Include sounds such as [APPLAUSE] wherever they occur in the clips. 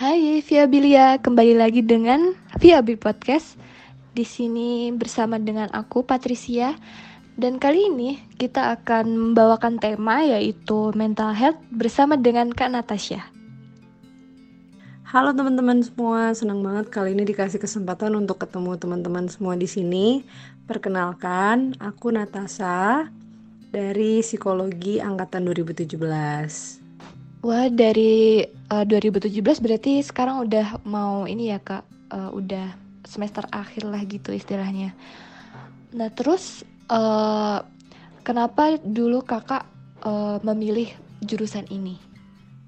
Hai Via Bilia, kembali lagi dengan Via Bi Podcast. Di sini bersama dengan aku Patricia dan kali ini kita akan membawakan tema yaitu mental health bersama dengan Kak Natasha. Halo teman-teman semua, senang banget kali ini dikasih kesempatan untuk ketemu teman-teman semua di sini. Perkenalkan, aku Natasha dari Psikologi Angkatan 2017. Wah, dari uh, 2017 berarti sekarang udah mau ini ya Kak, uh, udah semester akhir lah gitu istilahnya. Nah, terus uh, kenapa dulu Kakak uh, memilih jurusan ini?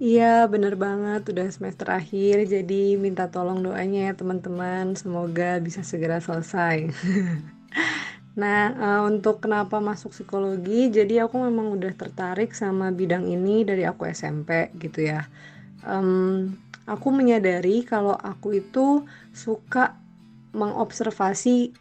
Iya, bener banget. Udah semester akhir, jadi minta tolong doanya ya teman-teman. Semoga bisa segera selesai. [LAUGHS] nah, uh, untuk kenapa masuk psikologi, jadi aku memang udah tertarik sama bidang ini dari aku SMP gitu ya. Um, aku menyadari kalau aku itu suka mengobservasi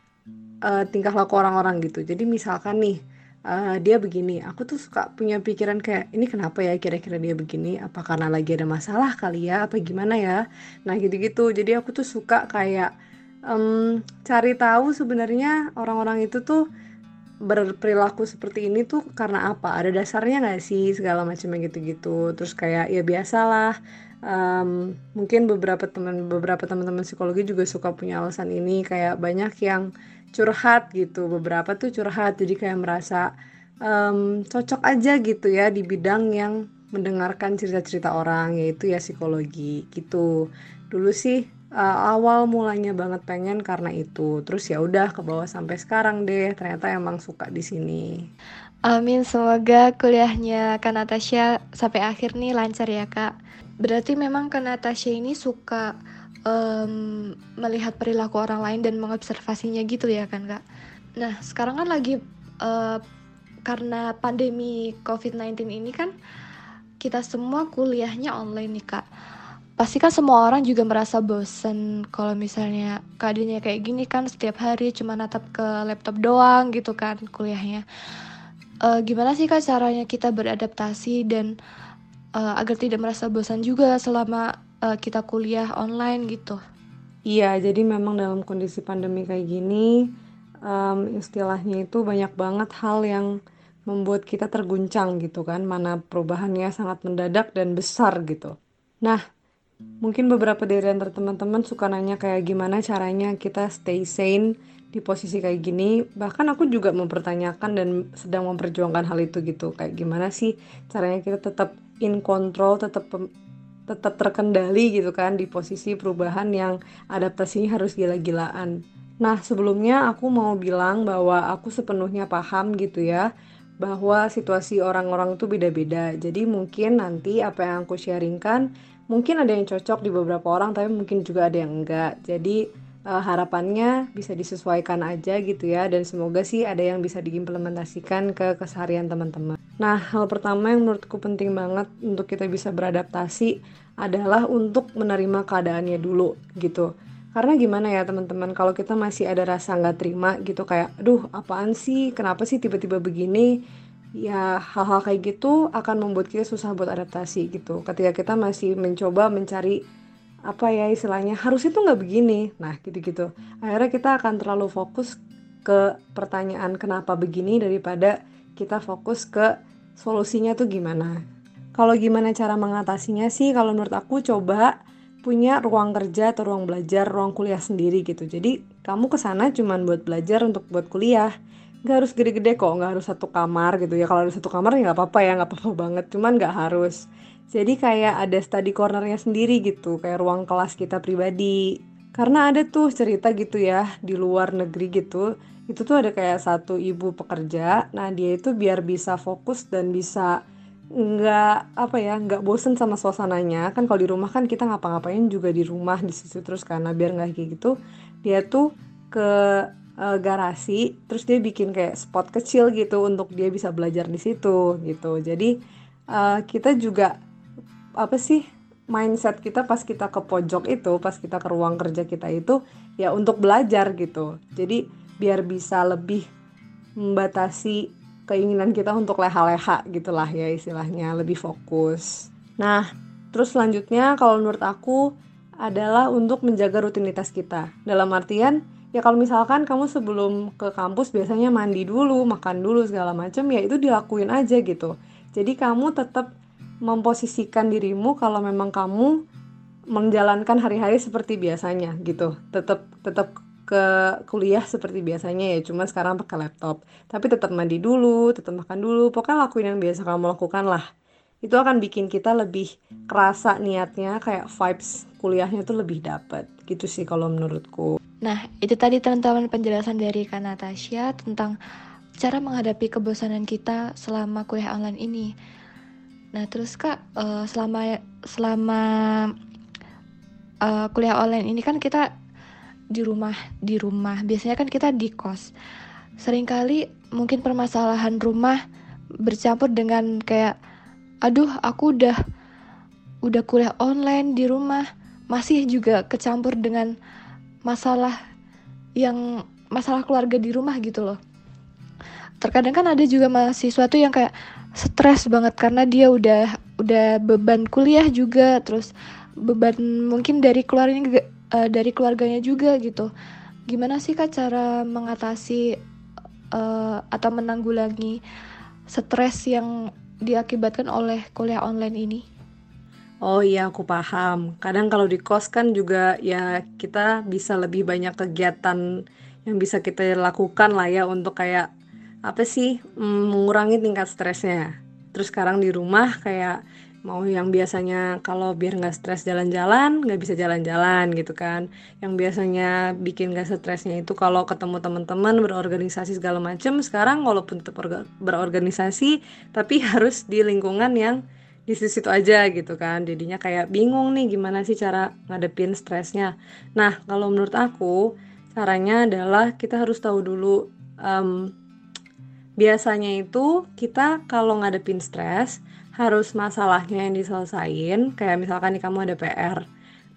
uh, tingkah laku orang-orang gitu. Jadi misalkan nih, uh, dia begini aku tuh suka punya pikiran kayak ini kenapa ya kira-kira dia begini apa karena lagi ada masalah kali ya apa gimana ya nah gitu-gitu jadi aku tuh suka kayak um, cari tahu sebenarnya orang-orang itu tuh berperilaku seperti ini tuh karena apa? Ada dasarnya nggak sih? Segala macamnya gitu-gitu. Terus kayak ya biasalah. Um, mungkin beberapa teman beberapa teman-teman psikologi juga suka punya alasan ini. Kayak banyak yang curhat gitu. Beberapa tuh curhat. Jadi kayak merasa um, cocok aja gitu ya di bidang yang mendengarkan cerita-cerita orang yaitu ya psikologi. Gitu. Dulu sih uh, awal mulanya banget pengen karena itu terus ya udah ke bawah sampai sekarang deh ternyata emang suka di sini Amin semoga kuliahnya Kak Natasha sampai akhir nih lancar ya Kak berarti memang Kak Natasha ini suka um, melihat perilaku orang lain dan mengobservasinya gitu ya kan kak. Nah sekarang kan lagi uh, karena pandemi COVID-19 ini kan kita semua kuliahnya online nih kak. Pasti kan semua orang juga merasa bosen kalau misalnya keadaannya kayak gini kan setiap hari cuma natap ke laptop doang gitu kan kuliahnya. Uh, gimana sih kak caranya kita beradaptasi dan uh, agar tidak merasa bosan juga selama uh, kita kuliah online gitu. Iya, jadi memang dalam kondisi pandemi kayak gini, um, istilahnya itu banyak banget hal yang membuat kita terguncang gitu kan, mana perubahannya sangat mendadak dan besar gitu. Nah, mungkin beberapa dari antara teman-teman suka nanya kayak gimana caranya kita stay sane di posisi kayak gini. Bahkan aku juga mempertanyakan dan sedang memperjuangkan hal itu gitu. Kayak gimana sih caranya kita tetap in control, tetap tetap terkendali gitu kan di posisi perubahan yang adaptasinya harus gila-gilaan. Nah, sebelumnya aku mau bilang bahwa aku sepenuhnya paham gitu ya bahwa situasi orang-orang itu beda-beda. Jadi mungkin nanti apa yang aku sharingkan mungkin ada yang cocok di beberapa orang tapi mungkin juga ada yang enggak. Jadi uh, harapannya bisa disesuaikan aja gitu ya dan semoga sih ada yang bisa diimplementasikan ke keseharian teman-teman. Nah, hal pertama yang menurutku penting banget untuk kita bisa beradaptasi adalah untuk menerima keadaannya dulu gitu. Karena gimana ya teman-teman, kalau kita masih ada rasa nggak terima gitu kayak, aduh apaan sih, kenapa sih tiba-tiba begini, ya hal-hal kayak gitu akan membuat kita susah buat adaptasi gitu. Ketika kita masih mencoba mencari apa ya istilahnya harus itu nggak begini. Nah gitu-gitu. Akhirnya kita akan terlalu fokus ke pertanyaan kenapa begini daripada kita fokus ke solusinya tuh gimana. Kalau gimana cara mengatasinya sih kalau menurut aku coba punya ruang kerja atau ruang belajar ruang kuliah sendiri gitu. Jadi kamu ke sana cuman buat belajar untuk buat kuliah nggak harus gede-gede kok nggak harus satu kamar gitu ya kalau ada satu kamar ya nggak apa-apa ya nggak apa-apa banget cuman nggak harus jadi kayak ada study cornernya sendiri gitu, kayak ruang kelas kita pribadi. Karena ada tuh cerita gitu ya di luar negeri gitu. Itu tuh ada kayak satu ibu pekerja. Nah dia itu biar bisa fokus dan bisa nggak apa ya nggak bosen sama suasananya kan kalau di rumah kan kita ngapa-ngapain juga di rumah di situ terus karena biar nggak kayak gitu dia tuh ke uh, garasi terus dia bikin kayak spot kecil gitu untuk dia bisa belajar di situ gitu jadi uh, kita juga apa sih mindset kita pas kita ke pojok itu, pas kita ke ruang kerja kita itu ya untuk belajar gitu. Jadi biar bisa lebih membatasi keinginan kita untuk leha-leha gitulah ya istilahnya lebih fokus. Nah, terus selanjutnya kalau menurut aku adalah untuk menjaga rutinitas kita. Dalam artian ya kalau misalkan kamu sebelum ke kampus biasanya mandi dulu, makan dulu segala macam ya itu dilakuin aja gitu. Jadi kamu tetap memposisikan dirimu kalau memang kamu menjalankan hari-hari seperti biasanya gitu. Tetap tetap ke kuliah seperti biasanya ya cuma sekarang pakai laptop tapi tetap mandi dulu tetap makan dulu pokoknya lakuin yang biasa kamu lakukan lah itu akan bikin kita lebih kerasa niatnya kayak vibes kuliahnya tuh lebih dapet gitu sih kalau menurutku. Nah itu tadi teman-teman penjelasan dari Kak Natasha tentang cara menghadapi kebosanan kita selama kuliah online ini. Nah terus kak uh, selama selama uh, kuliah online ini kan kita di rumah di rumah. Biasanya kan kita di kos. Seringkali mungkin permasalahan rumah bercampur dengan kayak aduh aku udah udah kuliah online di rumah masih juga kecampur dengan masalah yang masalah keluarga di rumah gitu loh terkadang kan ada juga mahasiswa tuh yang kayak stres banget karena dia udah udah beban kuliah juga terus beban mungkin dari keluarganya uh, dari keluarganya juga gitu. Gimana sih kak cara mengatasi uh, atau menanggulangi stres yang diakibatkan oleh kuliah online ini? Oh iya aku paham. Kadang kalau di kos kan juga ya kita bisa lebih banyak kegiatan yang bisa kita lakukan lah ya untuk kayak apa sih mm, mengurangi tingkat stresnya. Terus sekarang di rumah kayak mau yang biasanya kalau biar nggak stres jalan-jalan nggak bisa jalan-jalan gitu kan yang biasanya bikin nggak stresnya itu kalau ketemu teman-teman berorganisasi segala macam sekarang walaupun tetap berorganisasi tapi [LAUGHS] harus di lingkungan yang di situ aja gitu kan. Jadinya kayak bingung nih gimana sih cara ngadepin stresnya. Nah kalau menurut aku caranya adalah kita harus tahu dulu um, biasanya itu kita kalau ngadepin stres harus masalahnya yang diselesain kayak misalkan nih kamu ada PR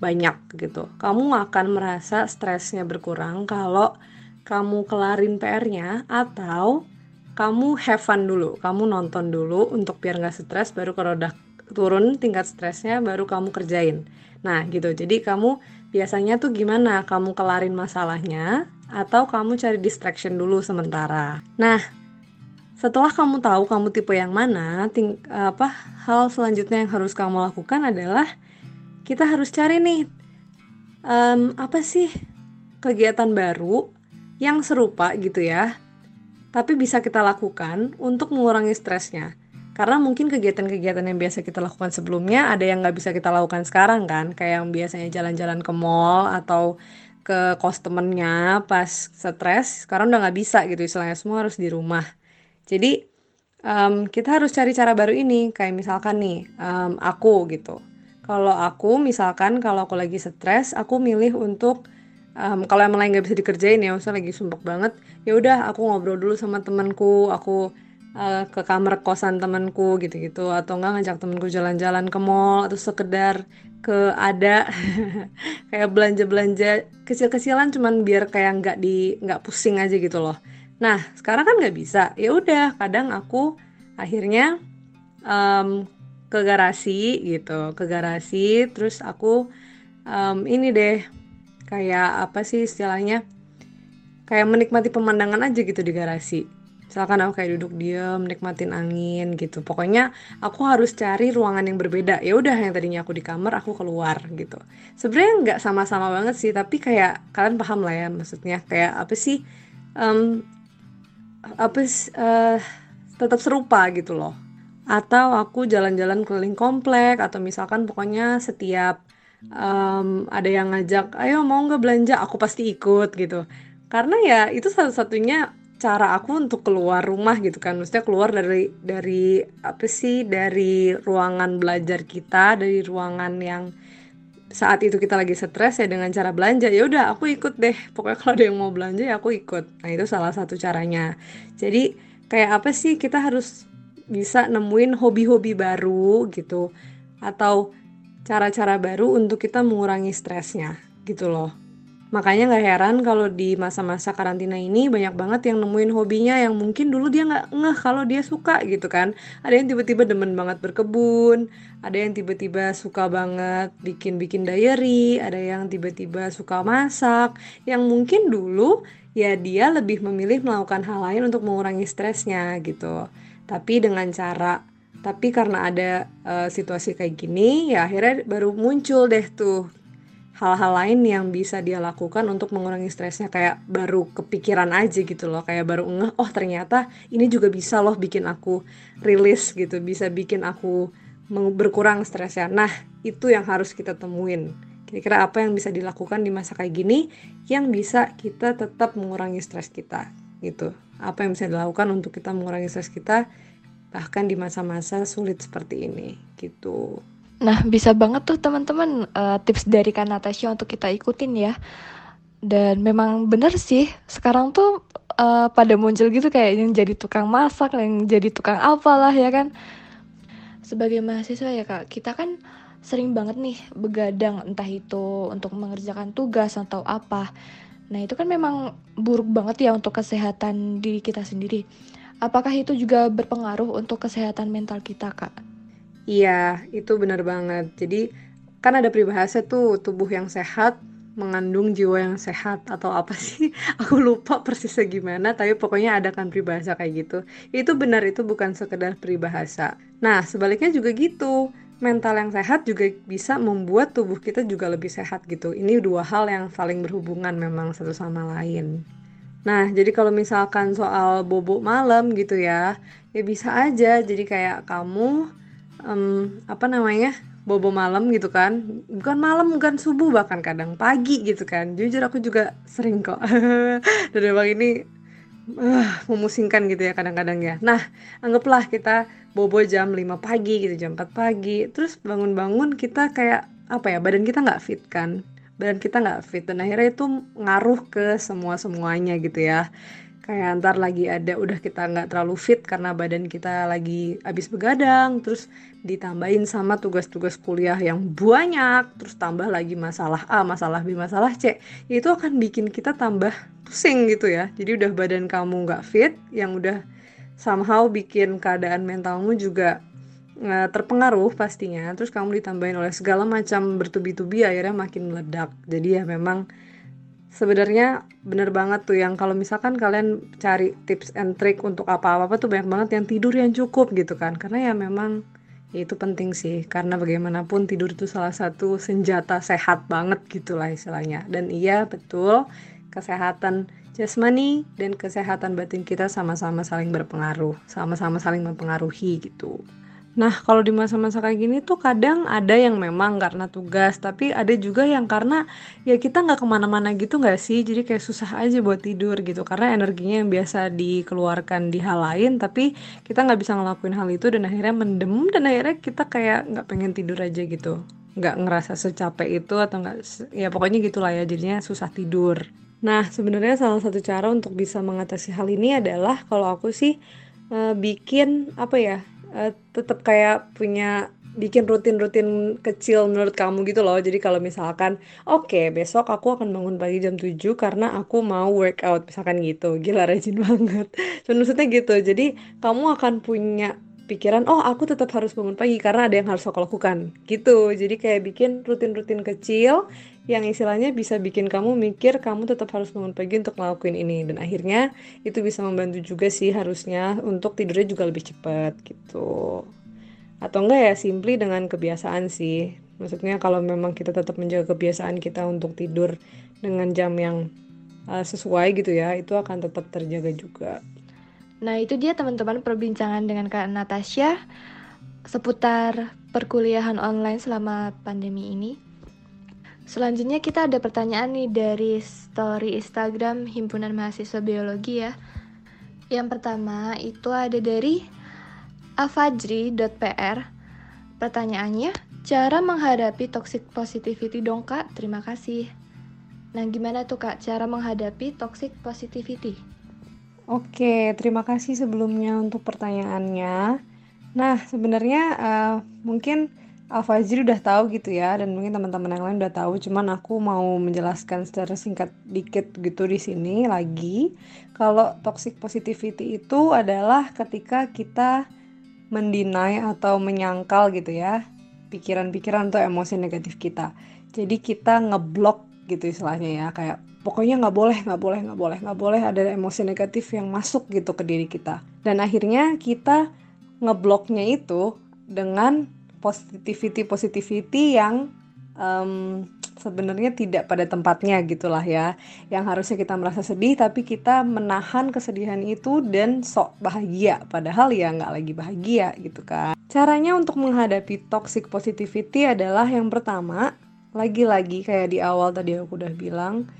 banyak gitu. Kamu akan merasa stresnya berkurang kalau kamu kelarin PR-nya atau kamu have fun dulu kamu nonton dulu untuk biar nggak stres baru kalau udah turun tingkat stresnya baru kamu kerjain. Nah gitu. Jadi kamu biasanya tuh gimana? Kamu kelarin masalahnya atau kamu cari distraction dulu sementara? Nah setelah kamu tahu kamu tipe yang mana, ting apa hal selanjutnya yang harus kamu lakukan adalah kita harus cari nih um, apa sih kegiatan baru yang serupa gitu ya, tapi bisa kita lakukan untuk mengurangi stresnya. Karena mungkin kegiatan-kegiatan yang biasa kita lakukan sebelumnya ada yang nggak bisa kita lakukan sekarang kan, kayak yang biasanya jalan-jalan ke mall atau ke kos temennya pas stres, sekarang udah nggak bisa gitu, istilahnya semua harus di rumah. Jadi um, kita harus cari cara baru ini kayak misalkan nih um, aku gitu. Kalau aku misalkan kalau aku lagi stres, aku milih untuk um, kalau yang lain nggak bisa dikerjain ya, misalnya lagi sumpah banget, ya udah aku ngobrol dulu sama temanku, aku uh, ke kamar kosan temanku gitu-gitu, atau enggak ngajak temanku jalan-jalan ke mall atau sekedar ke ada [LAUGHS] kayak belanja-belanja kecil-kecilan cuman biar kayak nggak di nggak pusing aja gitu loh Nah, sekarang kan nggak bisa. Ya udah, kadang aku akhirnya um, ke garasi gitu, ke garasi, terus aku um, ini deh kayak apa sih istilahnya? Kayak menikmati pemandangan aja gitu di garasi. Misalkan aku kayak duduk diam, menikmatin angin gitu. Pokoknya aku harus cari ruangan yang berbeda. Ya udah yang tadinya aku di kamar, aku keluar gitu. Sebenarnya nggak sama-sama banget sih, tapi kayak kalian paham lah ya maksudnya. Kayak apa sih? Um, apa uh, tetap serupa gitu loh atau aku jalan-jalan keliling komplek atau misalkan pokoknya setiap um, ada yang ngajak ayo mau nggak belanja? Aku pasti ikut gitu. Karena ya itu satu-satunya cara aku untuk keluar rumah gitu kan. Maksudnya keluar dari dari apa sih dari ruangan belajar kita dari ruangan yang saat itu kita lagi stres ya dengan cara belanja. Ya udah aku ikut deh. Pokoknya kalau ada yang mau belanja ya aku ikut. Nah itu salah satu caranya. Jadi kayak apa sih kita harus bisa nemuin hobi-hobi baru gitu. Atau cara-cara baru untuk kita mengurangi stresnya gitu loh Makanya nggak heran kalau di masa-masa karantina ini banyak banget yang nemuin hobinya yang mungkin dulu dia nggak ngeh kalau dia suka gitu kan. Ada yang tiba-tiba demen banget berkebun, ada yang tiba-tiba suka banget bikin-bikin diary, ada yang tiba-tiba suka masak, yang mungkin dulu ya dia lebih memilih melakukan hal lain untuk mengurangi stresnya gitu. Tapi dengan cara tapi karena ada uh, situasi kayak gini ya akhirnya baru muncul deh tuh hal-hal lain yang bisa dia lakukan untuk mengurangi stresnya. Kayak baru kepikiran aja gitu loh kayak baru ngeh oh ternyata ini juga bisa loh bikin aku rilis gitu bisa bikin aku berkurang stresnya. Nah itu yang harus kita temuin. Kira-kira apa yang bisa dilakukan di masa kayak gini yang bisa kita tetap mengurangi stres kita gitu. Apa yang bisa dilakukan untuk kita mengurangi stres kita bahkan di masa-masa sulit seperti ini gitu Nah, bisa banget tuh teman-teman uh, tips dari Kak Natasha untuk kita ikutin ya. Dan memang bener sih, sekarang tuh uh, pada muncul gitu kayak yang jadi tukang masak, yang jadi tukang apalah ya kan. Sebagai mahasiswa ya Kak, kita kan sering banget nih begadang entah itu untuk mengerjakan tugas atau apa. Nah, itu kan memang buruk banget ya untuk kesehatan diri kita sendiri. Apakah itu juga berpengaruh untuk kesehatan mental kita, Kak? Iya, itu benar banget. Jadi kan ada peribahasa tuh tubuh yang sehat mengandung jiwa yang sehat atau apa [LAUGHS] sih? Aku lupa persisnya gimana, tapi pokoknya ada kan peribahasa kayak gitu. Itu benar itu bukan sekedar peribahasa. Nah, sebaliknya juga gitu. Mental yang sehat juga bisa membuat tubuh kita juga lebih sehat gitu. Ini dua hal yang saling berhubungan memang satu sama lain. Nah, jadi kalau misalkan soal bobok malam gitu ya, ya bisa aja. Jadi kayak kamu um, apa namanya bobo malam gitu kan. Bukan malam bukan subuh bahkan kadang pagi gitu kan. Jujur aku juga sering kok. [LAUGHS] Dan memang ini uh, memusingkan gitu ya kadang-kadang ya. Nah anggaplah kita bobo jam 5 pagi gitu jam 4 pagi. Terus bangun-bangun kita kayak apa ya badan kita nggak fit kan badan kita nggak fit dan akhirnya itu ngaruh ke semua semuanya gitu ya. Kayak ntar lagi ada udah kita nggak terlalu fit karena badan kita lagi habis begadang terus ditambahin sama tugas-tugas kuliah yang banyak terus tambah lagi masalah A masalah B masalah C. Itu akan bikin kita tambah pusing gitu ya. Jadi udah badan kamu nggak fit yang udah somehow bikin keadaan mentalmu juga uh, terpengaruh pastinya. Terus kamu ditambahin oleh segala macam bertubi-tubi akhirnya makin meledak. Jadi ya memang sebenarnya bener banget tuh yang kalau misalkan kalian cari tips and trick untuk apa-apa tuh banyak banget yang tidur yang cukup gitu kan. Karena ya memang ya itu penting sih. Karena bagaimanapun tidur itu salah satu senjata sehat banget gitulah istilahnya. Dan iya betul kesehatan jasmani dan kesehatan batin kita sama-sama saling berpengaruh. Sama-sama saling mempengaruhi gitu Nah, kalau di masa-masa kayak gini tuh kadang ada yang memang karena tugas, tapi ada juga yang karena ya kita nggak ke mana-mana gitu nggak sih, jadi kayak susah aja buat tidur gitu, karena energinya yang biasa dikeluarkan di hal lain, tapi kita nggak bisa ngelakuin hal itu dan akhirnya mendem dan akhirnya kita kayak nggak pengen tidur aja gitu, nggak ngerasa secapek itu atau nggak, ya pokoknya gitulah ya, jadinya susah tidur. Nah, sebenarnya salah satu cara untuk bisa mengatasi hal ini adalah kalau aku sih uh, bikin apa ya uh, tetap kayak punya bikin rutin-rutin kecil menurut kamu gitu loh. Jadi kalau misalkan, oke okay, besok aku akan bangun pagi jam 7 karena aku mau workout misalkan gitu. Gila rajin [LAUGHS] banget. Maksudnya gitu. Jadi kamu akan punya pikiran, oh aku tetap harus bangun pagi karena ada yang harus aku lakukan. Gitu. Jadi kayak bikin rutin-rutin kecil yang istilahnya bisa bikin kamu mikir kamu tetap harus bangun pagi untuk ngelakuin ini dan akhirnya itu bisa membantu juga sih harusnya untuk tidurnya juga lebih cepat gitu atau enggak ya simply dengan kebiasaan sih maksudnya kalau memang kita tetap menjaga kebiasaan kita untuk tidur dengan jam yang uh, sesuai gitu ya itu akan tetap terjaga juga nah itu dia teman-teman perbincangan dengan kak Natasha seputar perkuliahan online selama pandemi ini Selanjutnya kita ada pertanyaan nih dari story Instagram Himpunan Mahasiswa Biologi ya. Yang pertama itu ada dari afajri.pr. Pertanyaannya, cara menghadapi toxic positivity dong kak? Terima kasih. Nah gimana tuh kak cara menghadapi toxic positivity? Oke, terima kasih sebelumnya untuk pertanyaannya. Nah sebenarnya uh, mungkin Al-Fajri udah tahu gitu ya dan mungkin teman-teman yang lain udah tahu cuman aku mau menjelaskan secara singkat dikit gitu di sini lagi kalau toxic positivity itu adalah ketika kita mendinai atau menyangkal gitu ya pikiran-pikiran atau emosi negatif kita jadi kita ngeblok gitu istilahnya ya kayak pokoknya nggak boleh nggak boleh nggak boleh nggak boleh ada emosi negatif yang masuk gitu ke diri kita. Dan akhirnya kita ngebloknya itu dengan positivity positivity yang um, sebenarnya tidak pada tempatnya gitulah ya. Yang harusnya kita merasa sedih tapi kita menahan kesedihan itu dan sok bahagia. Padahal ya nggak lagi bahagia gitu kan. Caranya untuk menghadapi toxic positivity adalah yang pertama lagi-lagi kayak di awal tadi aku udah bilang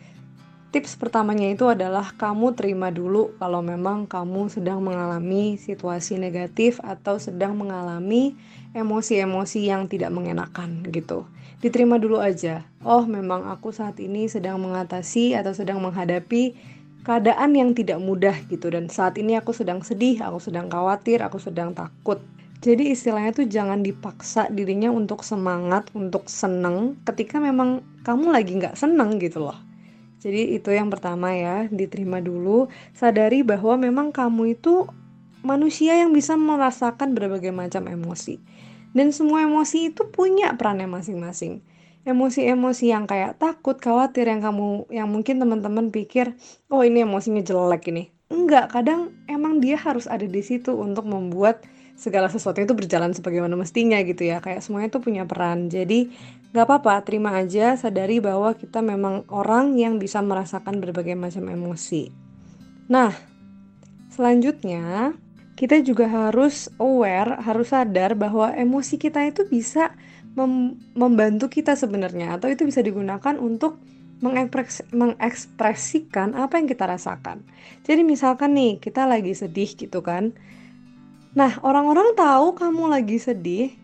Tips pertamanya itu adalah kamu terima dulu kalau memang kamu sedang mengalami situasi negatif atau sedang mengalami emosi-emosi yang tidak mengenakan gitu. Diterima dulu aja. Oh, memang aku saat ini sedang mengatasi atau sedang menghadapi keadaan yang tidak mudah gitu dan saat ini aku sedang sedih, aku sedang khawatir, aku sedang takut. Jadi istilahnya tuh jangan dipaksa dirinya untuk semangat, untuk seneng ketika memang kamu lagi nggak seneng gitu loh jadi itu yang pertama ya, diterima dulu, sadari bahwa memang kamu itu manusia yang bisa merasakan berbagai macam emosi. Dan semua emosi itu punya perannya masing-masing. Emosi-emosi yang kayak takut, khawatir yang kamu yang mungkin teman-teman pikir, "Oh, ini emosinya jelek ini." Enggak, kadang emang dia harus ada di situ untuk membuat segala sesuatu itu berjalan sebagaimana mestinya gitu ya kayak semuanya itu punya peran jadi nggak apa-apa terima aja sadari bahwa kita memang orang yang bisa merasakan berbagai macam emosi. Nah selanjutnya kita juga harus aware harus sadar bahwa emosi kita itu bisa mem membantu kita sebenarnya atau itu bisa digunakan untuk mengekspres mengekspresikan apa yang kita rasakan. Jadi misalkan nih kita lagi sedih gitu kan. Nah, orang-orang tahu kamu lagi sedih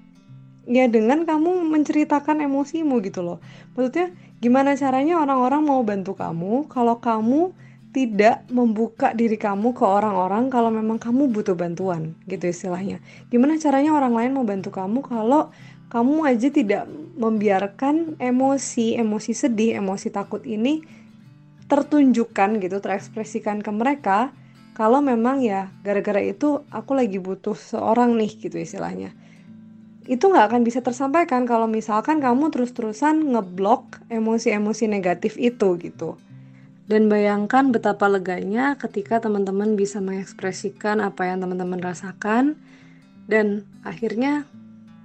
ya dengan kamu menceritakan emosimu gitu loh. Maksudnya gimana caranya orang-orang mau bantu kamu kalau kamu tidak membuka diri kamu ke orang-orang kalau memang kamu butuh bantuan gitu istilahnya. Gimana caranya orang lain mau bantu kamu kalau kamu aja tidak membiarkan emosi, emosi sedih, emosi takut ini tertunjukkan gitu, terekspresikan ke mereka kalau memang ya gara-gara itu aku lagi butuh seorang nih gitu istilahnya itu nggak akan bisa tersampaikan kalau misalkan kamu terus-terusan ngeblok emosi-emosi negatif itu gitu. Dan bayangkan betapa leganya ketika teman-teman bisa mengekspresikan apa yang teman-teman rasakan dan akhirnya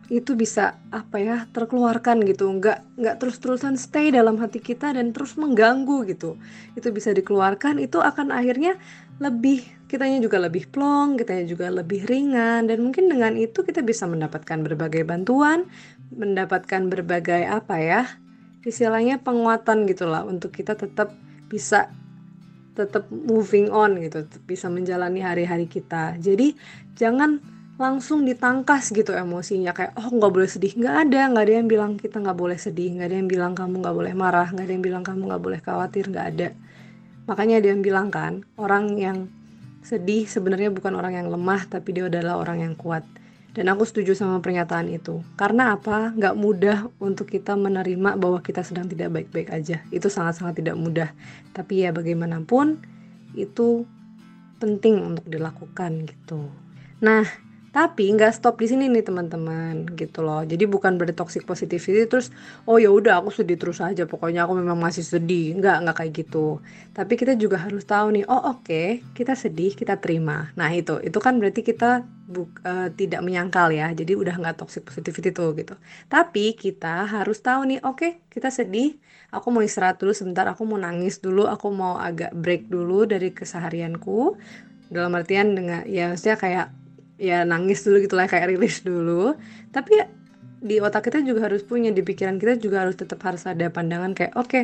itu bisa apa ya terkeluarkan gitu. Nggak nggak terus terusan stay dalam hati kita dan terus mengganggu gitu. Itu bisa dikeluarkan itu akan akhirnya lebih kitanya juga lebih plong, kitanya juga lebih ringan dan mungkin dengan itu kita bisa mendapatkan berbagai bantuan, mendapatkan berbagai apa ya? istilahnya penguatan gitulah untuk kita tetap bisa tetap moving on gitu, bisa menjalani hari-hari kita. Jadi jangan langsung ditangkas gitu emosinya kayak oh nggak boleh sedih nggak ada nggak ada yang bilang kita nggak boleh sedih nggak ada yang bilang kamu nggak boleh marah nggak ada yang bilang kamu nggak boleh khawatir nggak ada Makanya dia bilang kan, orang yang sedih sebenarnya bukan orang yang lemah, tapi dia adalah orang yang kuat. Dan aku setuju sama pernyataan itu. Karena apa? Gak mudah untuk kita menerima bahwa kita sedang tidak baik-baik aja. Itu sangat-sangat tidak mudah. Tapi ya bagaimanapun, itu penting untuk dilakukan gitu. Nah, tapi nggak stop di sini nih teman-teman gitu loh. Jadi bukan berarti toxic positivity terus oh ya udah aku sedih terus aja pokoknya aku memang masih sedih. Nggak nggak kayak gitu. Tapi kita juga harus tahu nih, oh oke, okay, kita sedih, kita terima. Nah, itu itu kan berarti kita bu, uh, tidak menyangkal ya. Jadi udah nggak toxic positivity tuh gitu. Tapi kita harus tahu nih, oke, okay, kita sedih, aku mau istirahat dulu sebentar, aku mau nangis dulu, aku mau agak break dulu dari keseharianku. Dalam artian dengan ya maksudnya kayak ya nangis dulu gitu lah kayak rilis dulu. Tapi ya, di otak kita juga harus punya di pikiran kita juga harus tetap harus ada pandangan kayak oke okay,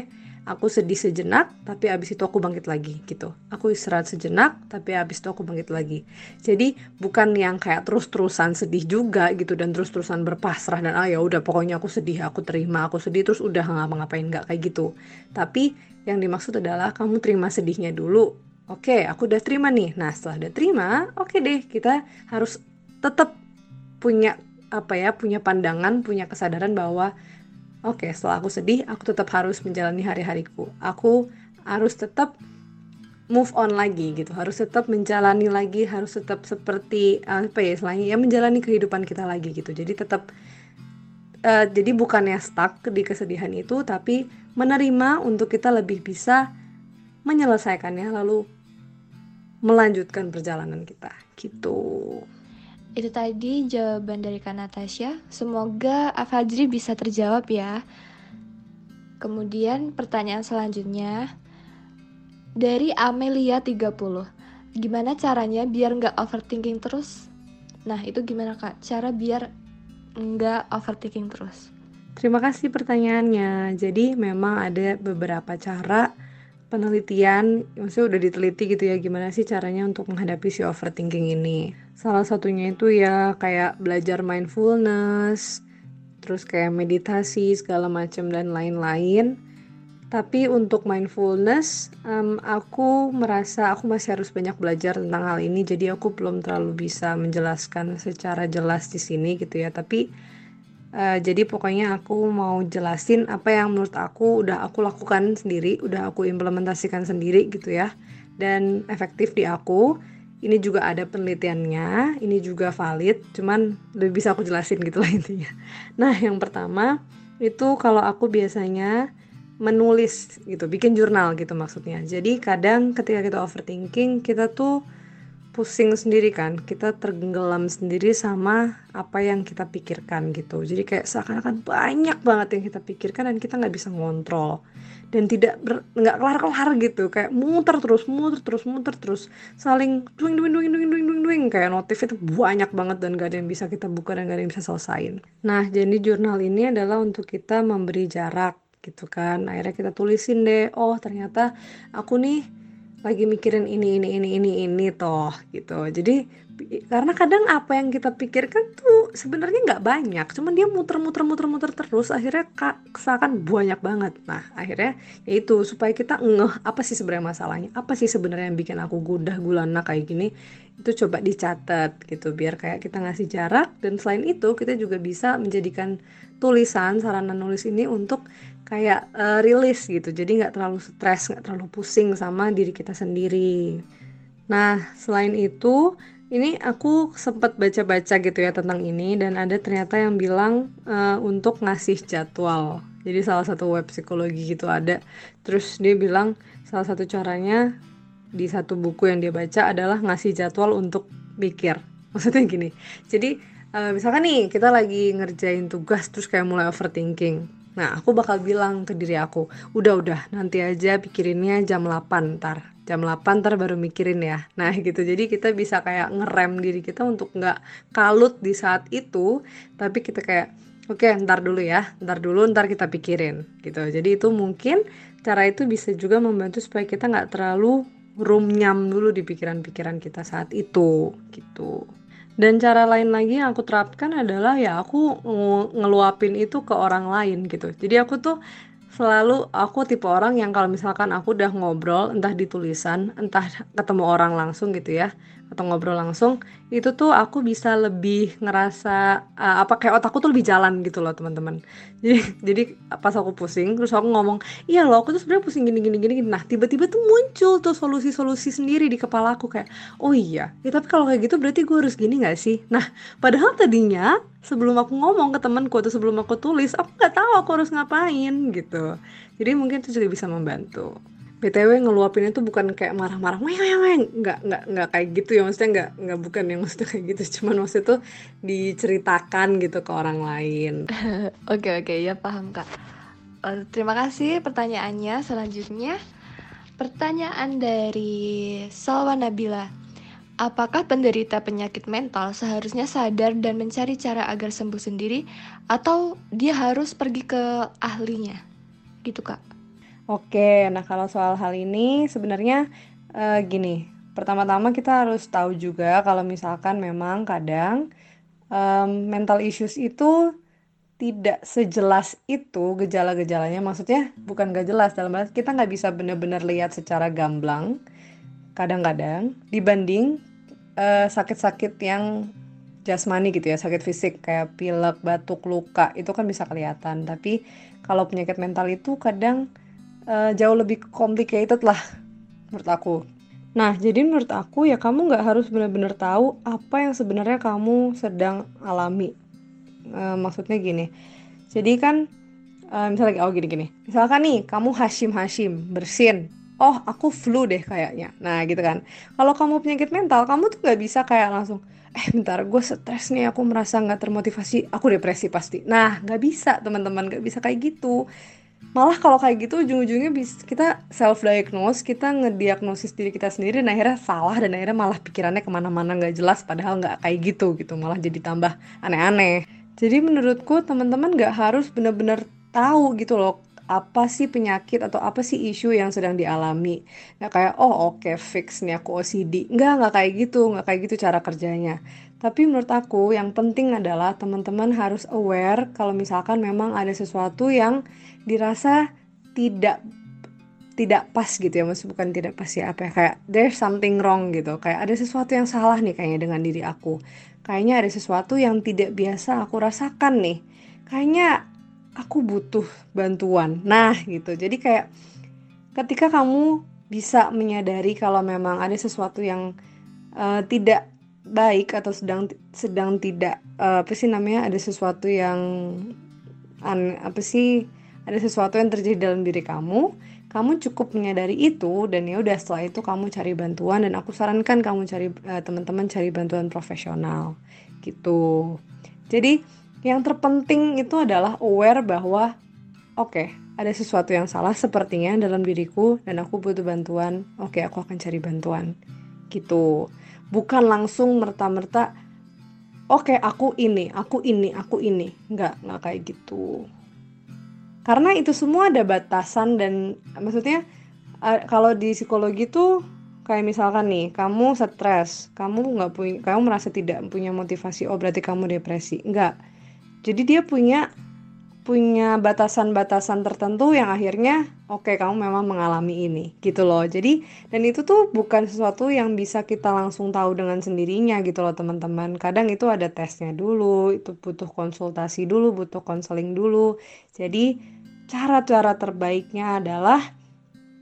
aku sedih sejenak tapi abis itu aku bangkit lagi gitu. Aku istirahat sejenak tapi abis itu aku bangkit lagi. Jadi bukan yang kayak terus-terusan sedih juga gitu dan terus-terusan berpasrah dan ah ya udah pokoknya aku sedih aku terima aku sedih terus udah ngapa-ngapain nggak kayak gitu. Tapi yang dimaksud adalah kamu terima sedihnya dulu Oke, aku udah terima nih. Nah, setelah udah terima, oke deh, kita harus tetap punya apa ya punya pandangan punya kesadaran bahwa oke setelah aku sedih aku tetap harus menjalani hari-hariku. Aku harus tetap move on lagi gitu. Harus tetap menjalani lagi harus tetap seperti apa ya selain ya menjalani kehidupan kita lagi gitu. Jadi tetap uh, jadi bukannya stuck di kesedihan itu tapi menerima untuk kita lebih bisa menyelesaikannya lalu melanjutkan perjalanan kita gitu itu tadi jawaban dari Kak Natasha semoga Afajri bisa terjawab ya kemudian pertanyaan selanjutnya dari Amelia 30 Gimana caranya biar nggak overthinking terus? Nah itu gimana kak? Cara biar nggak overthinking terus? Terima kasih pertanyaannya Jadi memang ada beberapa cara penelitian maksudnya udah diteliti gitu ya gimana sih caranya untuk menghadapi si overthinking ini salah satunya itu ya kayak belajar mindfulness terus kayak meditasi segala macam dan lain-lain tapi untuk mindfulness, um, aku merasa aku masih harus banyak belajar tentang hal ini. Jadi aku belum terlalu bisa menjelaskan secara jelas di sini gitu ya. Tapi uh, jadi pokoknya aku mau jelasin apa yang menurut aku udah aku lakukan sendiri, udah aku implementasikan sendiri gitu ya. Dan efektif di aku. Ini juga ada penelitiannya, ini juga valid, cuman lebih bisa aku jelasin gitu lah [LAUGHS] intinya. Nah, yang pertama itu kalau aku biasanya menulis gitu, bikin jurnal gitu maksudnya. Jadi kadang ketika kita overthinking, kita tuh pusing sendiri kan, kita tergelam sendiri sama apa yang kita pikirkan gitu. Jadi kayak seakan-akan banyak banget yang kita pikirkan dan kita nggak bisa ngontrol. Dan tidak nggak kelar-kelar gitu. Kayak muter terus muter terus muter terus. Saling duing duing duing duing duing duing duing. Kayak notif itu banyak banget dan gak ada yang bisa kita buka dan gak ada yang bisa selesaiin. Nah jadi jurnal ini adalah untuk kita memberi jarak gitu kan. Akhirnya kita tulisin deh oh ternyata aku nih lagi mikirin ini ini ini ini ini toh gitu. Jadi karena kadang apa yang kita pikirkan tuh sebenarnya nggak banyak cuman dia muter-muter muter-muter terus akhirnya kesakan banyak banget. Nah akhirnya yaitu supaya kita ngeh apa sih sebenarnya masalahnya? Apa sih sebenarnya yang bikin aku gudah gulana kayak gini? Itu coba dicatat gitu biar kayak kita ngasih jarak. Dan selain itu kita juga bisa menjadikan tulisan sarana nulis ini untuk kayak uh, rilis gitu. Jadi nggak terlalu stres nggak terlalu pusing sama diri kita sendiri. Nah selain itu ini aku sempat baca-baca gitu ya tentang ini dan ada ternyata yang bilang uh, untuk ngasih jadwal. Jadi salah satu web psikologi gitu ada. Terus dia bilang salah satu caranya di satu buku yang dia baca adalah ngasih jadwal untuk mikir. [LAUGHS] Maksudnya gini. Jadi uh, misalkan nih kita lagi ngerjain tugas terus kayak mulai overthinking Nah, aku bakal bilang ke diri aku, udah-udah nanti aja pikirinnya jam 8 ntar. Jam 8 ntar baru mikirin ya. Nah [LAUGHS] gitu, jadi kita bisa kayak ngerem diri kita untuk nggak kalut di saat itu, tapi kita kayak, oke okay, ntar dulu ya, ntar dulu ntar kita pikirin gitu. Jadi itu mungkin cara itu bisa juga membantu supaya kita nggak terlalu rumnyam dulu di pikiran-pikiran kita saat itu gitu. Dan cara lain lagi yang aku terapkan adalah ya aku ngeluapin itu ke orang lain gitu. Jadi aku tuh selalu aku tipe orang yang kalau misalkan aku udah ngobrol entah di tulisan, entah ketemu orang langsung gitu ya atau ngobrol langsung itu tuh aku bisa lebih ngerasa uh, apa kayak otakku tuh lebih jalan gitu loh teman-teman. [LAUGHS] Jadi jadi pas aku pusing terus aku ngomong iya loh aku tuh sebenarnya pusing gini gini gini nah tiba-tiba tuh muncul tuh solusi-solusi sendiri di kepala aku kayak oh iya ya tapi kalau kayak gitu berarti gue harus gini gak sih? Nah padahal tadinya sebelum aku ngomong ke temanku atau sebelum aku tulis aku nggak tahu aku harus ngapain gitu. Jadi mungkin itu juga bisa membantu btw ngeluapin itu bukan kayak marah-marah weng weng weng. Nggak nggak nggak kayak gitu ya maksudnya nggak nggak bukan yang maksudnya kayak gitu. [LAUGHS] Cuman maksudnya tuh diceritakan gitu ke orang lain. [LAUGHS] Oke oke. Ya paham kak. Uh, terima kasih pertanyaannya. Selanjutnya pertanyaan dari Salwa Nabila. Apakah penderita penyakit mental seharusnya sadar dan mencari cara agar sembuh sendiri atau dia harus pergi ke ahlinya? Gitu, Kak. Oke, nah kalau soal hal ini sebenarnya uh, gini, pertama-tama kita harus tahu juga kalau misalkan memang kadang um, mental issues itu tidak sejelas itu gejala-gejalanya, maksudnya bukan gak jelas dalam arti kita nggak bisa benar-benar lihat secara gamblang kadang-kadang dibanding eh, sakit-sakit yang jasmani gitu ya, sakit fisik kayak pilek, batuk, luka itu kan bisa kelihatan. Tapi kalau penyakit mental itu kadang uh, jauh lebih complicated lah menurut aku. Nah, jadi menurut aku ya kamu nggak harus benar-benar tahu apa yang sebenarnya kamu sedang alami. Uh, maksudnya gini, jadi kan uh, misalnya oh gini-gini, misalkan nih kamu Hashim-Hashim bersin, oh aku flu deh kayaknya. Nah gitu kan. Kalau kamu penyakit mental kamu tuh nggak bisa kayak langsung eh bentar gue stres nih aku merasa nggak termotivasi aku depresi pasti. Nah nggak bisa teman-teman nggak bisa kayak gitu malah kalau kayak gitu ujung-ujungnya kita self diagnose kita ngediagnosis diri kita sendiri dan akhirnya salah dan akhirnya malah pikirannya ke mana-mana nggak jelas padahal nggak kayak gitu gitu. Malah jadi tambah aneh-aneh. Jadi menurutku teman-teman nggak harus bener-bener tahu gitu loh apa sih penyakit atau apa sih isu yang sedang dialami. Nggak kayak oh oke okay, fix nih aku OCD nggak nggak kayak gitu nggak kayak gitu cara kerjanya tapi menurut aku yang penting adalah teman-teman harus aware kalau misalkan memang ada sesuatu yang dirasa tidak tidak pas gitu ya. Maksud bukan tidak pas ya apa ya? Kayak there's something wrong gitu. Kayak ada sesuatu yang salah nih kayaknya dengan diri aku. Kayaknya ada sesuatu yang tidak biasa aku rasakan nih. Kayaknya aku butuh bantuan. Nah, gitu. Jadi kayak ketika kamu bisa menyadari kalau memang ada sesuatu yang uh, tidak baik atau sedang sedang tidak uh, apa sih namanya ada sesuatu yang an, apa sih ada sesuatu yang terjadi dalam diri kamu kamu cukup menyadari itu dan ya udah setelah itu kamu cari bantuan dan aku sarankan kamu cari uh, teman-teman cari bantuan profesional gitu jadi yang terpenting itu adalah aware bahwa oke, okay, ada sesuatu yang salah sepertinya dalam diriku dan aku butuh bantuan. Oke, okay, aku akan cari bantuan. Gitu. Bukan langsung merta-merta oke, okay, aku ini, aku ini, aku ini. Enggak, enggak kayak gitu. Karena itu semua ada batasan dan maksudnya kalau di psikologi tuh kayak misalkan nih kamu stres kamu nggak punya kamu merasa tidak punya motivasi oh berarti kamu depresi enggak jadi dia punya punya batasan-batasan tertentu yang akhirnya oke okay, kamu memang mengalami ini gitu loh. Jadi dan itu tuh bukan sesuatu yang bisa kita langsung tahu dengan sendirinya gitu loh teman-teman. Kadang itu ada tesnya dulu itu butuh konsultasi dulu butuh konseling dulu. Jadi cara-cara terbaiknya adalah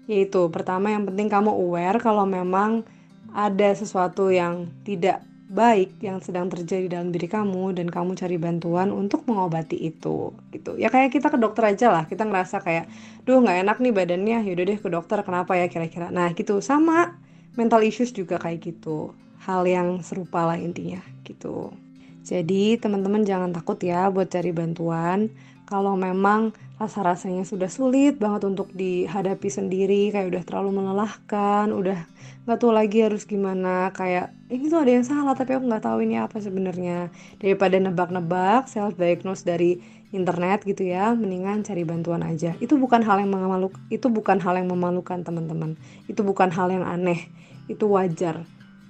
yaitu pertama yang penting kamu aware kalau memang ada sesuatu yang tidak baik yang sedang terjadi dalam diri kamu dan kamu cari bantuan untuk mengobati itu gitu. Ya kayak kita ke dokter aja lah. Kita ngerasa kayak duh nggak enak nih badannya. Yaudah deh ke dokter kenapa ya kira-kira? Nah gitu. Sama mental issues juga kayak gitu. Hal yang serupa lah intinya gitu. Jadi teman-teman jangan takut ya buat cari bantuan. Kalau memang rasa-rasanya sudah sulit banget untuk dihadapi sendiri kayak udah terlalu melelahkan udah nggak tahu lagi harus gimana kayak ini tuh ada yang salah tapi aku nggak tahu ini apa sebenarnya. Daripada nebak-nebak self diagnose dari internet gitu ya mendingan cari bantuan aja. Itu bukan hal yang mengamaluk itu bukan hal yang memalukan teman-teman. Itu bukan hal yang aneh. Itu wajar.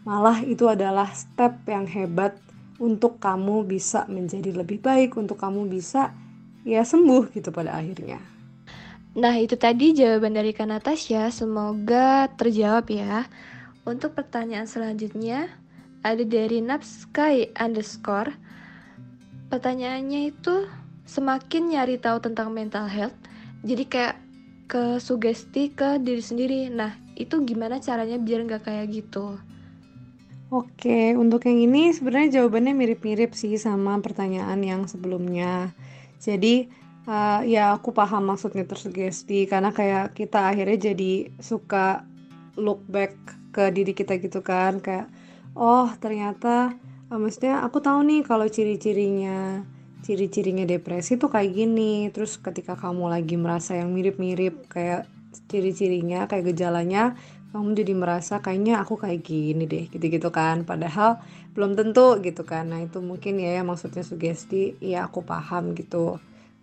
Malah itu adalah step yang hebat untuk kamu bisa menjadi lebih baik untuk kamu bisa ya sembuh gitu pada akhirnya. Nah itu tadi jawaban dari Kak Natasha, semoga terjawab ya. Untuk pertanyaan selanjutnya ada dari Napsky underscore. Pertanyaannya itu semakin nyari tahu tentang mental health, jadi kayak ke sugesti ke diri sendiri. Nah itu gimana caranya biar nggak kayak gitu? Oke, untuk yang ini sebenarnya jawabannya mirip-mirip sih sama pertanyaan yang sebelumnya. Jadi uh, ya aku paham maksudnya tersugesti karena kayak kita akhirnya jadi suka look back ke diri kita gitu kan kayak oh ternyata uh, maksudnya aku tahu nih kalau ciri-cirinya ciri-cirinya depresi tuh kayak gini terus ketika kamu lagi merasa yang mirip-mirip kayak ciri-cirinya kayak gejalanya kamu jadi merasa kayaknya aku kayak gini deh gitu-gitu kan. Padahal belum tentu gitu kan nah itu mungkin ya, ya maksudnya sugesti ya aku paham gitu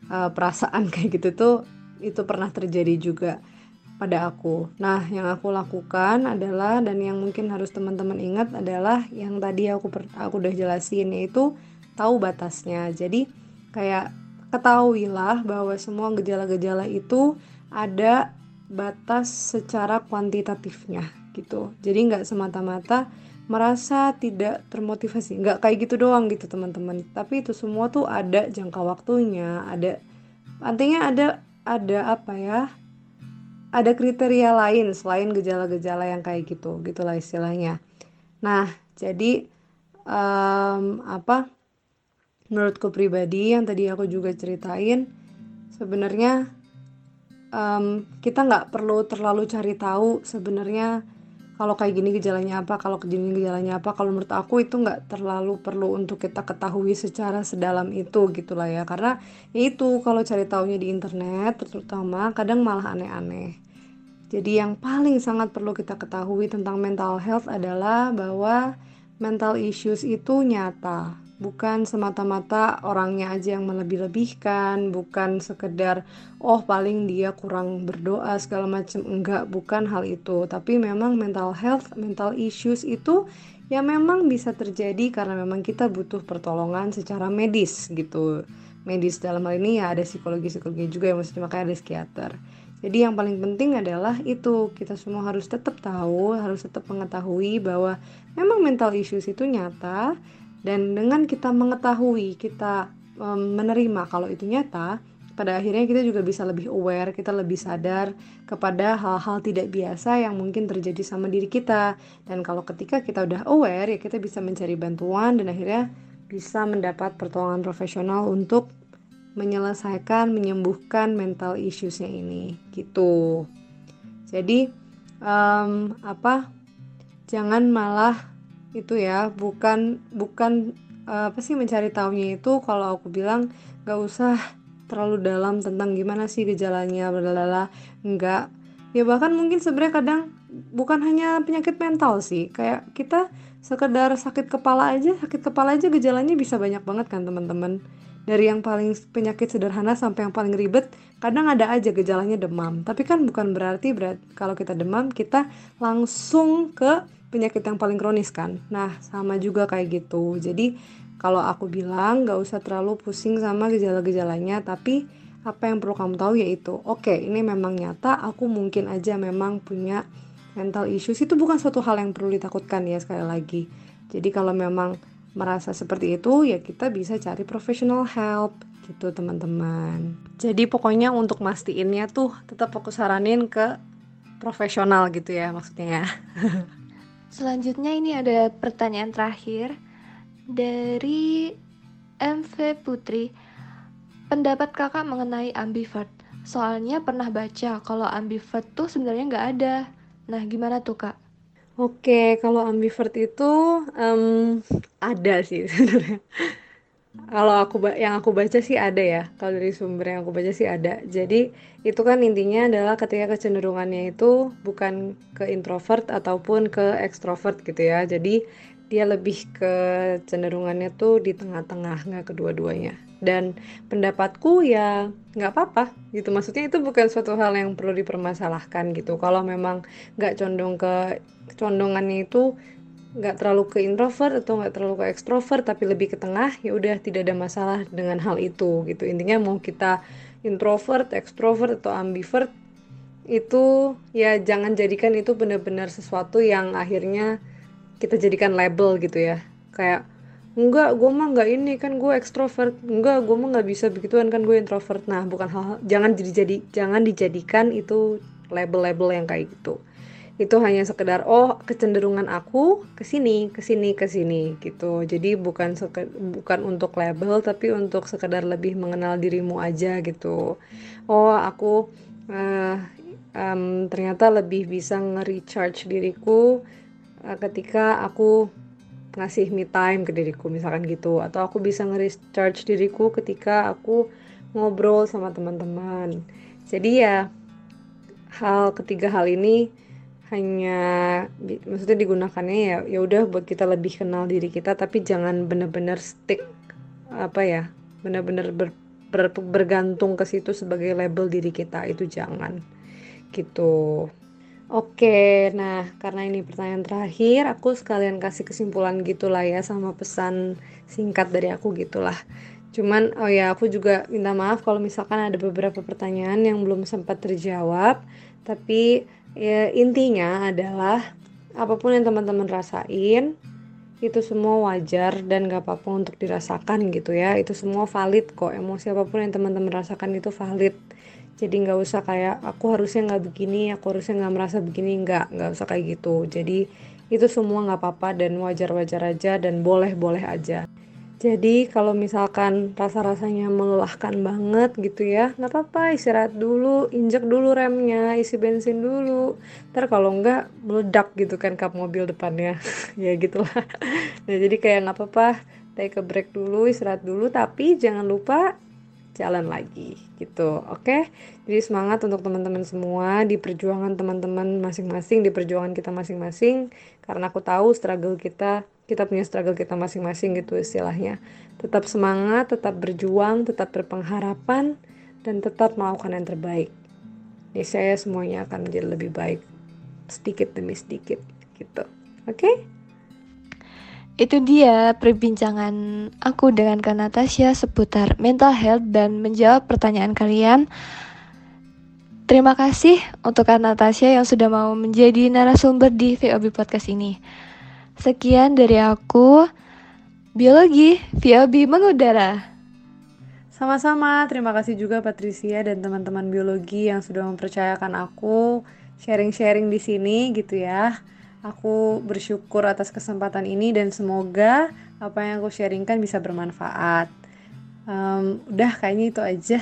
uh, perasaan [LAUGHS] kayak gitu tuh itu pernah terjadi juga pada aku. Nah, yang aku lakukan adalah dan yang mungkin harus teman-teman ingat adalah yang tadi aku aku udah jelasin yaitu tahu batasnya. Jadi kayak ketahuilah bahwa semua gejala-gejala itu ada batas secara kuantitatifnya gitu. Jadi nggak semata-mata merasa tidak termotivasi. Nggak kayak gitu doang gitu teman-teman. Tapi itu semua tuh ada jangka waktunya ada artinya ada ada apa ya ada kriteria lain selain gejala-gejala yang kayak gitu gitulah istilahnya. Nah jadi um, apa menurutku pribadi yang tadi aku juga ceritain sebenarnya um, kita nggak perlu terlalu cari tahu sebenarnya kalau kayak gini gejalanya apa, kalau gini gejalanya apa, kalau menurut aku itu nggak terlalu perlu untuk kita ketahui secara sedalam itu gitulah ya, karena ya itu kalau cari taunya di internet terutama kadang malah aneh-aneh. Jadi yang paling sangat perlu kita ketahui tentang mental health adalah bahwa mental issues itu nyata bukan semata-mata orangnya aja yang melebih-lebihkan, bukan sekedar oh paling dia kurang berdoa segala macam enggak, bukan hal itu. Tapi memang mental health, mental issues itu ya memang bisa terjadi karena memang kita butuh pertolongan secara medis gitu. Medis dalam hal ini ya ada psikologi-psikologi juga yang maksudnya makanya ada psikiater. Jadi yang paling penting adalah itu kita semua harus tetap tahu, harus tetap mengetahui bahwa memang mental issues itu nyata dan dengan kita mengetahui, kita um, menerima kalau itu nyata, pada akhirnya kita juga bisa lebih aware, kita lebih sadar kepada hal-hal tidak biasa yang mungkin terjadi sama diri kita. Dan kalau ketika kita udah aware, ya kita bisa mencari bantuan dan akhirnya bisa mendapat pertolongan profesional untuk menyelesaikan, menyembuhkan mental issuesnya ini, gitu. Jadi um, apa? Jangan malah itu ya bukan bukan uh, apa sih mencari tahunya itu kalau aku bilang gak usah terlalu dalam tentang gimana sih gejalanya berlala enggak ya bahkan mungkin sebenarnya kadang bukan hanya penyakit mental sih kayak kita sekedar sakit kepala aja sakit kepala aja gejalanya bisa banyak banget kan teman-teman. Dari yang paling penyakit sederhana sampai yang paling ribet kadang ada aja gejalanya demam. Tapi kan bukan berarti berat kalau kita demam kita langsung ke penyakit yang paling kronis kan. Nah, sama juga kayak gitu. Jadi, kalau aku bilang gak usah terlalu pusing sama gejala-gejalanya, tapi apa yang perlu kamu tahu yaitu, oke, okay, ini memang nyata, aku mungkin aja memang punya mental issues. Itu bukan suatu hal yang perlu ditakutkan ya sekali lagi. Jadi kalau memang merasa seperti itu, ya kita bisa cari professional help gitu teman-teman. Jadi pokoknya untuk mastiinnya tuh tetap aku saranin ke profesional gitu ya maksudnya ya. [LAUGHS] Selanjutnya ini ada pertanyaan terakhir dari MV Putri. Pendapat kakak mengenai ambivert? Soalnya pernah baca kalau ambivert tuh sebenarnya nggak ada. Nah, gimana tuh kak? Oke, kalau ambivert itu um, ada sih [LAUGHS] sebenarnya kalau aku yang aku baca sih ada ya. Kalau dari sumber yang aku baca sih ada. Jadi itu kan intinya adalah ketika kecenderungannya itu bukan ke introvert ataupun ke ekstrovert gitu ya. Jadi dia lebih ke cenderungannya tuh di tengah-tengah nggak kedua-duanya. Dan pendapatku ya nggak apa-apa gitu. Maksudnya itu bukan suatu hal yang perlu dipermasalahkan gitu. Kalau memang nggak condong ke condongannya itu nggak terlalu ke introvert atau nggak terlalu ke ekstrovert tapi lebih ke tengah ya udah tidak ada masalah dengan hal itu gitu. Intinya mau kita introvert ekstrovert atau ambivert itu ya jangan jadikan itu benar-benar sesuatu yang akhirnya kita jadikan label gitu ya. Kayak enggak gue mah nggak ini kan gue ekstrovert. Enggak gue mah nggak bisa begituan kan gue introvert. Nah bukan hal jangan jadi jadi jangan dijadikan itu label-label yang kayak gitu itu hanya sekedar oh kecenderungan aku ke sini ke sini ke sini gitu. Jadi bukan bukan untuk label tapi untuk sekedar lebih mengenal dirimu aja gitu. Oh aku uh, um, ternyata lebih bisa nge-recharge diriku uh, ketika aku ngasih me time ke diriku misalkan gitu. Atau aku bisa nge-recharge diriku ketika aku ngobrol sama teman-teman. Jadi ya hal ketiga hal ini hanya maksudnya digunakannya ya ya udah buat kita lebih kenal diri kita tapi jangan benar-benar stick apa ya benar-benar ber, ber, bergantung ke situ sebagai label diri kita itu jangan gitu. Oke nah karena ini pertanyaan terakhir aku sekalian kasih kesimpulan gitulah ya sama pesan singkat dari aku gitulah. Cuman oh ya aku juga minta maaf kalau misalkan ada beberapa pertanyaan yang belum sempat terjawab tapi ya intinya adalah apa pun yang teman-teman rasain itu semua wajar dan gak apa-apa untuk dirasakan gitu ya. Itu semua valid kok. Emosi apa pun yang teman-teman rasakan itu valid. Jadi nggak usah kayak aku harusnya nggak begini aku harusnya nggak merasa begini. Nggak nggak usah kayak gitu. Jadi itu semua nggak apa-apa dan wajar-wajar aja dan boleh-boleh aja jadi kalau misalkan rasa-rasanya melelahkan banget gitu ya, nggak apa-apa istirahat dulu, injek dulu remnya, isi bensin dulu. Ntar kalau enggak meledak gitu kan kap mobil depannya, [LAUGHS] ya gitulah. Nah jadi kayak nggak apa-apa, take a break dulu, istirahat dulu, tapi jangan lupa jalan lagi gitu oke okay? jadi semangat untuk teman-teman semua di perjuangan teman-teman masing-masing di perjuangan kita masing-masing karena aku tahu struggle kita kita punya struggle kita masing-masing gitu istilahnya tetap semangat tetap berjuang tetap berpengharapan dan tetap melakukan yang terbaik ini saya semuanya akan menjadi lebih baik sedikit demi sedikit gitu oke okay? Itu dia perbincangan aku dengan Kak Natasha seputar mental health dan menjawab pertanyaan kalian. Terima kasih untuk Kak Natasha yang sudah mau menjadi narasumber di VOB Podcast ini. Sekian dari aku, Biologi VOB mengudara. Sama-sama, terima kasih juga Patricia dan teman-teman biologi yang sudah mempercayakan aku sharing-sharing di sini gitu ya. Aku bersyukur atas kesempatan ini dan semoga apa yang aku sharingkan bisa bermanfaat. Um, udah kayaknya itu aja.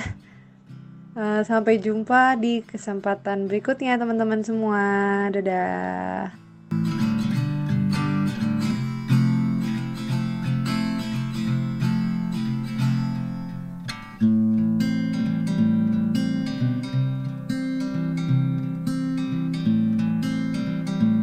Uh, sampai jumpa di kesempatan berikutnya teman-teman semua. Dadah.